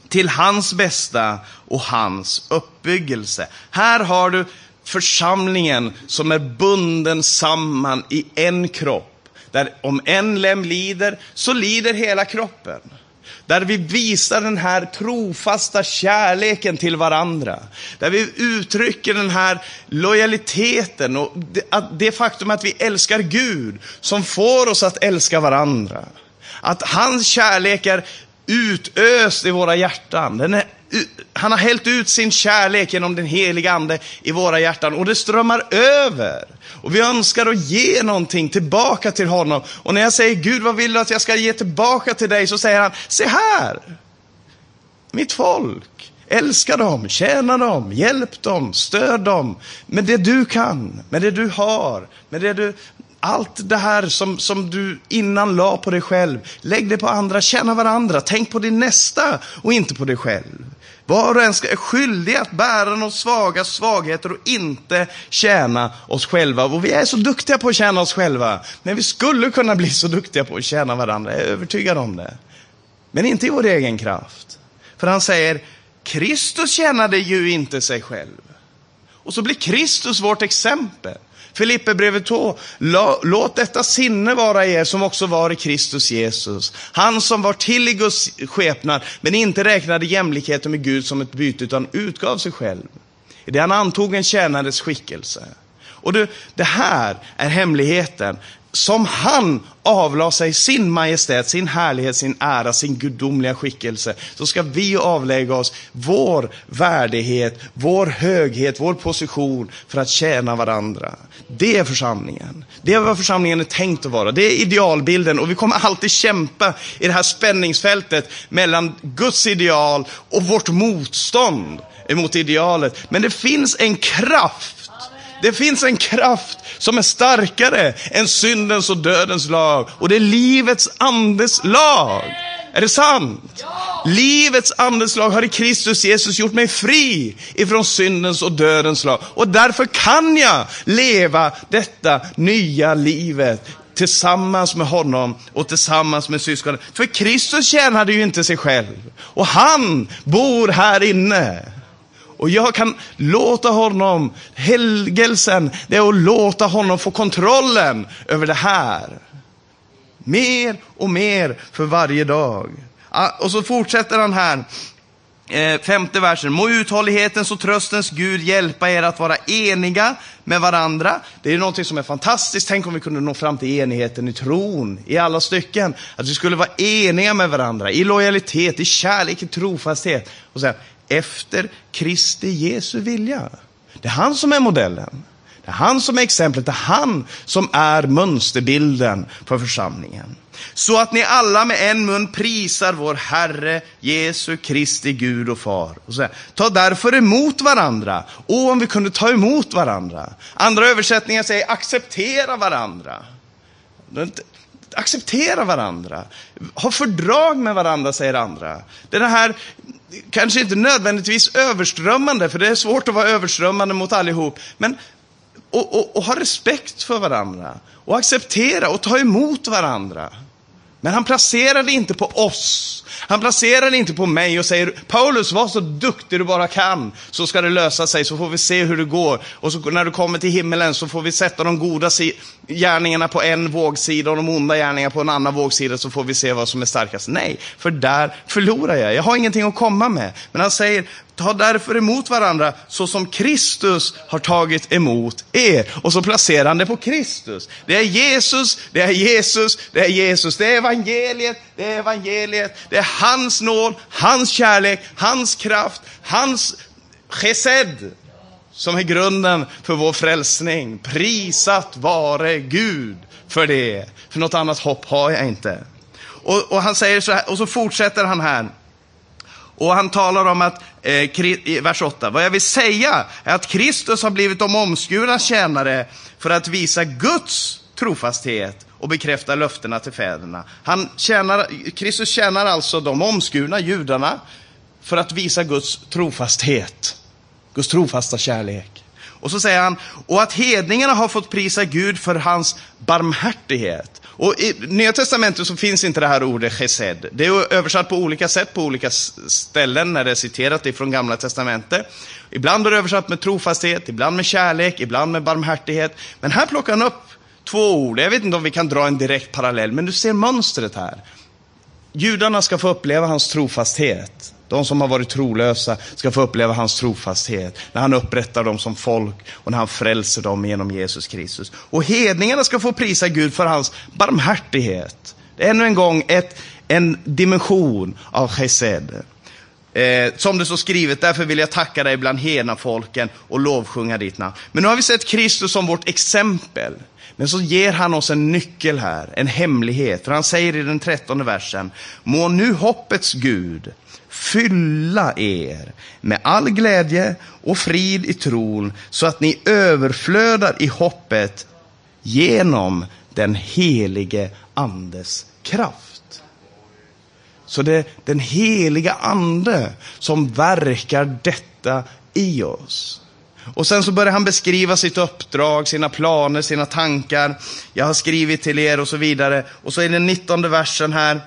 A: till hans bästa och hans uppbyggelse. Här har du församlingen som är bunden samman i en kropp. Där om en lem lider, så lider hela kroppen. Där vi visar den här trofasta kärleken till varandra. Där vi uttrycker den här lojaliteten och det, faktum att vi älskar Gud som får oss att älska varandra. Att hans kärlek är utöst i våra hjärtan. Den är han har hällt ut sin kärlek genom den heliga Ande i våra hjärtan och det strömmar över. Och vi önskar att ge någonting tillbaka till honom. Och när jag säger Gud, vad vill du att jag ska ge tillbaka till dig? Så säger han, se här! Mitt folk, älska dem, tjäna dem, hjälp dem, stöd dem med det du kan, med det du har, med det du, allt det här som, som du innan la på dig själv, lägg det på andra, tjäna varandra, tänk på din nästa och inte på dig själv. Var och en är skyldig att bära de svaga svagheter och inte tjäna oss själva. Och vi är så duktiga på att tjäna oss själva. Men vi skulle kunna bli så duktiga på att tjäna varandra, jag är övertygad om det. Men inte i vår egen kraft. För han säger, Kristus tjänade ju inte sig själv. Och så blir Kristus vårt exempel. Filipperbrevet 2. Låt detta sinne vara er som också var i Kristus Jesus. Han som var till i Guds skepnad, men inte räknade jämlikheten med Gud som ett byte, utan utgav sig själv. I det han antog en tjänares skickelse. Och du, det här är hemligheten som han avlade sig sin majestät, sin härlighet, sin ära, sin gudomliga skickelse, så ska vi avlägga oss vår värdighet, vår höghet, vår position för att tjäna varandra. Det är församlingen. Det är vad församlingen är tänkt att vara. Det är idealbilden och vi kommer alltid kämpa i det här spänningsfältet mellan Guds ideal och vårt motstånd emot idealet. Men det finns en kraft det finns en kraft som är starkare än syndens och dödens lag. Och det är livets andes lag. Är det sant? Ja. Livets andes lag har i Kristus Jesus gjort mig fri ifrån syndens och dödens lag. Och därför kan jag leva detta nya livet tillsammans med honom och tillsammans med syskonen. För Kristus tjänade ju inte sig själv. Och han bor här inne. Och jag kan låta honom, helgelsen, det är att låta honom få kontrollen över det här. Mer och mer för varje dag. Ah, och så fortsätter han här. Eh, femte versen. Må uthållighetens och tröstens Gud hjälpa er att vara eniga med varandra. Det är någonting som är fantastiskt. Tänk om vi kunde nå fram till enigheten i tron, i alla stycken. Att vi skulle vara eniga med varandra, i lojalitet, i kärlek, i trofasthet. Och säga, efter Kristi Jesu vilja. Det är han som är modellen. Det är han som är exemplet, det är han som är mönsterbilden för församlingen. Så att ni alla med en mun prisar vår Herre Jesu Kristi Gud och Far. Och så här, ta därför emot varandra. Och om vi kunde ta emot varandra. Andra översättningar säger acceptera varandra. Acceptera varandra. Ha fördrag med varandra, säger andra. Det är det här kanske inte nödvändigtvis överströmmande, för det är svårt att vara överströmmande mot allihop. Men och, och, och ha respekt för varandra. Och acceptera och ta emot varandra. Men han placerar det inte på oss. Han placerar det inte på mig och säger Paulus, var så duktig du bara kan, så ska det lösa sig, så får vi se hur det går. Och så, när du kommer till himmelen så får vi sätta de goda gärningarna på en vågsida och de onda gärningarna på en annan vågsida, så får vi se vad som är starkast. Nej, för där förlorar jag. Jag har ingenting att komma med. Men han säger, Ta därför emot varandra så som Kristus har tagit emot er. Och så placerar han det på Kristus. Det är Jesus, det är Jesus, det är Jesus. Det är evangeliet, det är evangeliet. Det är hans nåd, hans kärlek, hans kraft, hans chesed som är grunden för vår frälsning. Prisat vare Gud för det. För något annat hopp har jag inte. Och, och han säger så här, och så fortsätter han här. Och han talar om att, eh, i vers 8, vad jag vill säga är att Kristus har blivit de omskurna tjänare för att visa Guds trofasthet och bekräftar löftena till fäderna. Han tjänar, Kristus tjänar alltså de omskurna judarna för att visa Guds trofasthet, Guds trofasta kärlek. Och så säger han, och att hedningarna har fått prisa Gud för hans barmhärtighet. Och I Nya Testamentet så finns inte det här ordet chesed. Det är översatt på olika sätt på olika ställen när det är citerat ifrån Gamla Testamentet. Ibland är det översatt med trofasthet, ibland med kärlek, ibland med barmhärtighet. Men här plockar han upp två ord. Jag vet inte om vi kan dra en direkt parallell, men du ser mönstret här. Judarna ska få uppleva hans trofasthet. De som har varit trolösa ska få uppleva hans trofasthet när han upprättar dem som folk och när han frälser dem genom Jesus Kristus. Och hedningarna ska få prisa Gud för hans barmhärtighet. Det är ännu en gång ett, en dimension av chesed. Eh, som det står skrivet, därför vill jag tacka dig bland hena folken och lovsjunga ditt namn. Men nu har vi sett Kristus som vårt exempel. Men så ger han oss en nyckel här, en hemlighet. För han säger i den trettonde versen, må nu hoppets Gud fylla er med all glädje och frid i tron så att ni överflödar i hoppet genom den helige andes kraft. Så det är den heliga ande som verkar detta i oss. Och sen så börjar han beskriva sitt uppdrag, sina planer, sina tankar. Jag har skrivit till er och så vidare. Och så i den nittonde versen här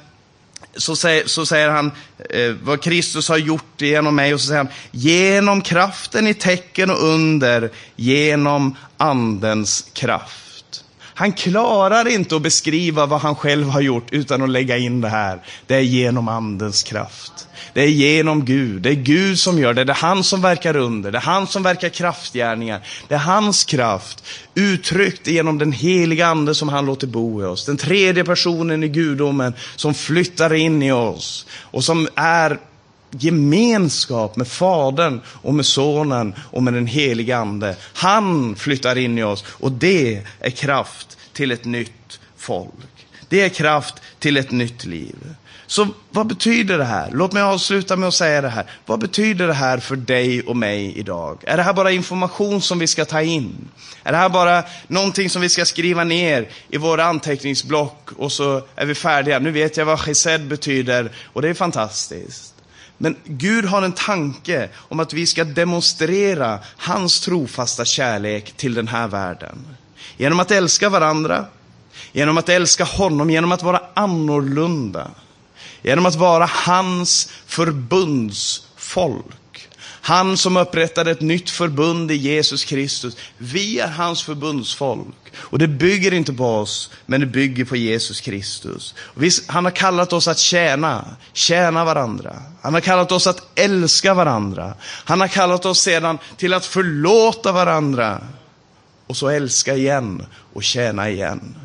A: så säger, så säger han eh, vad Kristus har gjort genom mig och så säger han genom kraften i tecken och under, genom andens kraft. Han klarar inte att beskriva vad han själv har gjort utan att lägga in det här. Det är genom andens kraft. Det är genom Gud. Det är Gud som gör det. Det är han som verkar under. Det är han som verkar kraftgärningar. Det är hans kraft uttryckt genom den heliga ande som han låter bo i oss. Den tredje personen i gudomen som flyttar in i oss och som är gemenskap med Fadern och med Sonen och med den heliga Ande. Han flyttar in i oss och det är kraft till ett nytt folk. Det är kraft till ett nytt liv. Så vad betyder det här? Låt mig avsluta med att säga det här. Vad betyder det här för dig och mig idag? Är det här bara information som vi ska ta in? Är det här bara någonting som vi ska skriva ner i våra anteckningsblock och så är vi färdiga? Nu vet jag vad chesed betyder och det är fantastiskt. Men Gud har en tanke om att vi ska demonstrera hans trofasta kärlek till den här världen. Genom att älska varandra, genom att älska honom, genom att vara annorlunda. Genom att vara hans förbundsfolk. Han som upprättade ett nytt förbund i Jesus Kristus. Vi är hans förbundsfolk. Och det bygger inte på oss, men det bygger på Jesus Kristus. Han har kallat oss att tjäna, tjäna varandra. Han har kallat oss att älska varandra. Han har kallat oss sedan till att förlåta varandra. Och så älska igen och tjäna igen.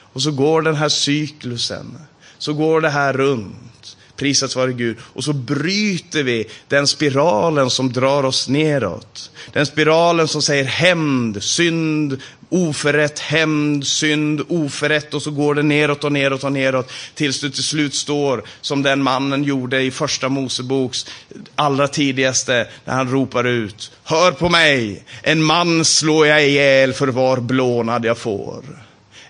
A: Och så går den här cyklusen så går det här runt. Prisat vare Gud. Och så bryter vi den spiralen som drar oss neråt. Den spiralen som säger hämnd, synd, oförrätt, hämnd, synd, oförrätt och så går det neråt och neråt och neråt tills du till slut står som den mannen gjorde i första Moseboks allra tidigaste när han ropar ut Hör på mig, en man slår jag ihjäl för var blånad jag får.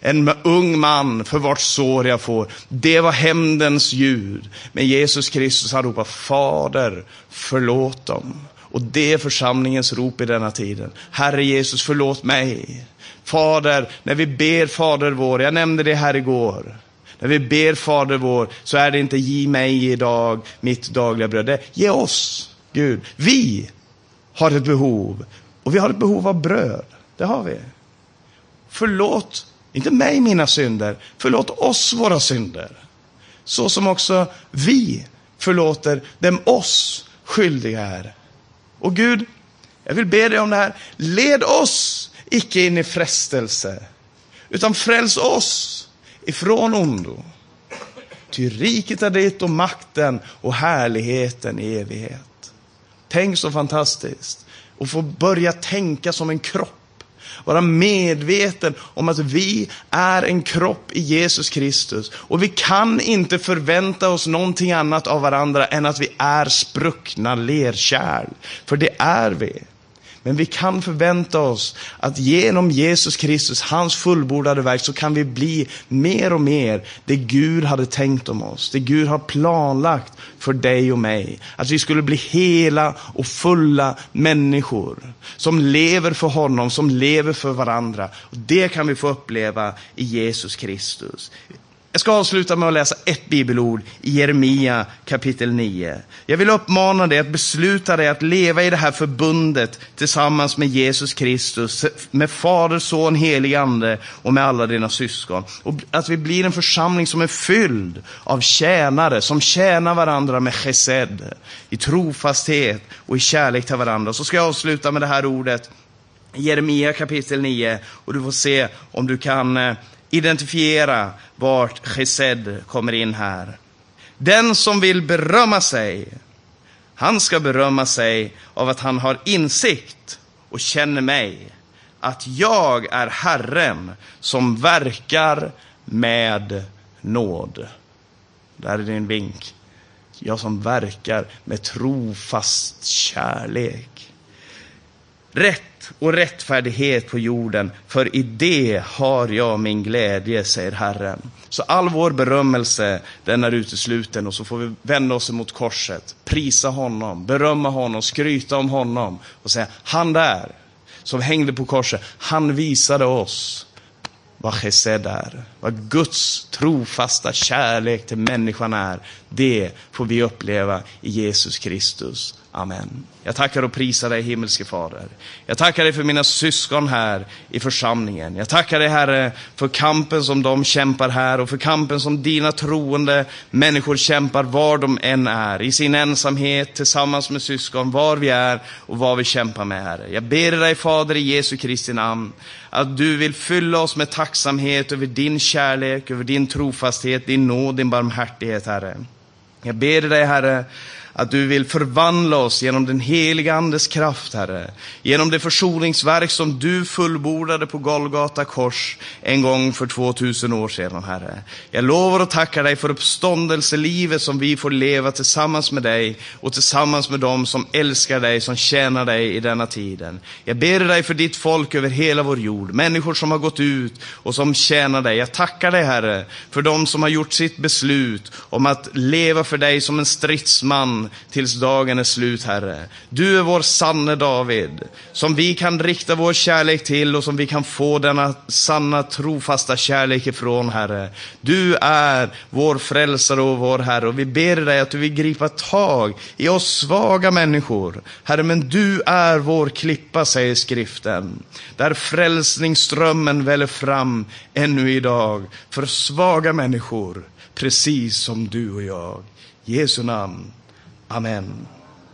A: En ung man för vart sår jag får. Det var hämndens ljud. Men Jesus Kristus han ropar Fader, förlåt dem. Och det är församlingens rop i denna tiden. Herre Jesus, förlåt mig. Fader, när vi ber Fader vår, jag nämnde det här igår. När vi ber Fader vår så är det inte ge mig idag mitt dagliga bröd. Det är ge oss, Gud. Vi har ett behov. Och vi har ett behov av bröd. Det har vi. Förlåt inte mig mina synder, förlåt oss våra synder. Så som också vi förlåter dem oss skyldiga är. Och Gud, jag vill be dig om det här. Led oss icke in i frestelse, utan fräls oss ifrån ondo. Ty riket är ditt och makten och härligheten i evighet. Tänk så fantastiskt. Och få börja tänka som en kropp. Vara medveten om att vi är en kropp i Jesus Kristus. Och vi kan inte förvänta oss någonting annat av varandra än att vi är spruckna lerkärl. För det är vi. Men vi kan förvänta oss att genom Jesus Kristus, hans fullbordade verk, så kan vi bli mer och mer det Gud hade tänkt om oss. Det Gud har planlagt för dig och mig. Att vi skulle bli hela och fulla människor som lever för honom, som lever för varandra. Och Det kan vi få uppleva i Jesus Kristus. Jag ska avsluta med att läsa ett bibelord i Jeremia kapitel 9. Jag vill uppmana dig att besluta dig att leva i det här förbundet tillsammans med Jesus Kristus, med Fader, Son, Helig Ande och med alla dina syskon. Och att vi blir en församling som är fylld av tjänare, som tjänar varandra med chesed, i trofasthet och i kärlek till varandra. Så ska jag avsluta med det här ordet, Jeremia kapitel 9, och du får se om du kan eh, identifiera vart chesed kommer in här. Den som vill berömma sig, han ska berömma sig av att han har insikt och känner mig. Att jag är Herren som verkar med nåd. Där är din vink. Jag som verkar med trofast kärlek. Rätt och rättfärdighet på jorden, för i det har jag min glädje, säger Herren. Så all vår berömmelse, den är utesluten och så får vi vända oss emot korset, prisa honom, berömma honom, skryta om honom och säga, han där som hängde på korset, han visade oss vad chesed är, vad Guds trofasta kärlek till människan är. Det får vi uppleva i Jesus Kristus. Amen. Jag tackar och prisar dig himmelske Fader. Jag tackar dig för mina syskon här i församlingen. Jag tackar dig Herre för kampen som de kämpar här och för kampen som dina troende människor kämpar var de än är. I sin ensamhet tillsammans med syskon, var vi är och vad vi kämpar med Herre. Jag ber dig Fader i Jesu Kristi namn att du vill fylla oss med tacksamhet över din kärlek, över din trofasthet, din nåd, din barmhärtighet Herre. Jag ber dig Herre att du vill förvandla oss genom den heliga Andes kraft, Herre. Genom det försoningsverk som du fullbordade på Golgata kors en gång för 2000 år sedan, Herre. Jag lovar och tackar dig för uppståndelselivet som vi får leva tillsammans med dig och tillsammans med dem som älskar dig, som tjänar dig i denna tiden. Jag ber dig för ditt folk över hela vår jord, människor som har gått ut och som tjänar dig. Jag tackar dig, Herre, för dem som har gjort sitt beslut om att leva för dig som en stridsman tills dagen är slut, Herre. Du är vår sanne David, som vi kan rikta vår kärlek till och som vi kan få denna sanna trofasta kärlek ifrån, Herre. Du är vår frälsare och vår Herre och vi ber dig att du vill gripa tag i oss svaga människor. Herre, men du är vår klippa, säger skriften, där frälsningsströmmen väller fram ännu idag för svaga människor, precis som du och jag. Jesu namn. Amen.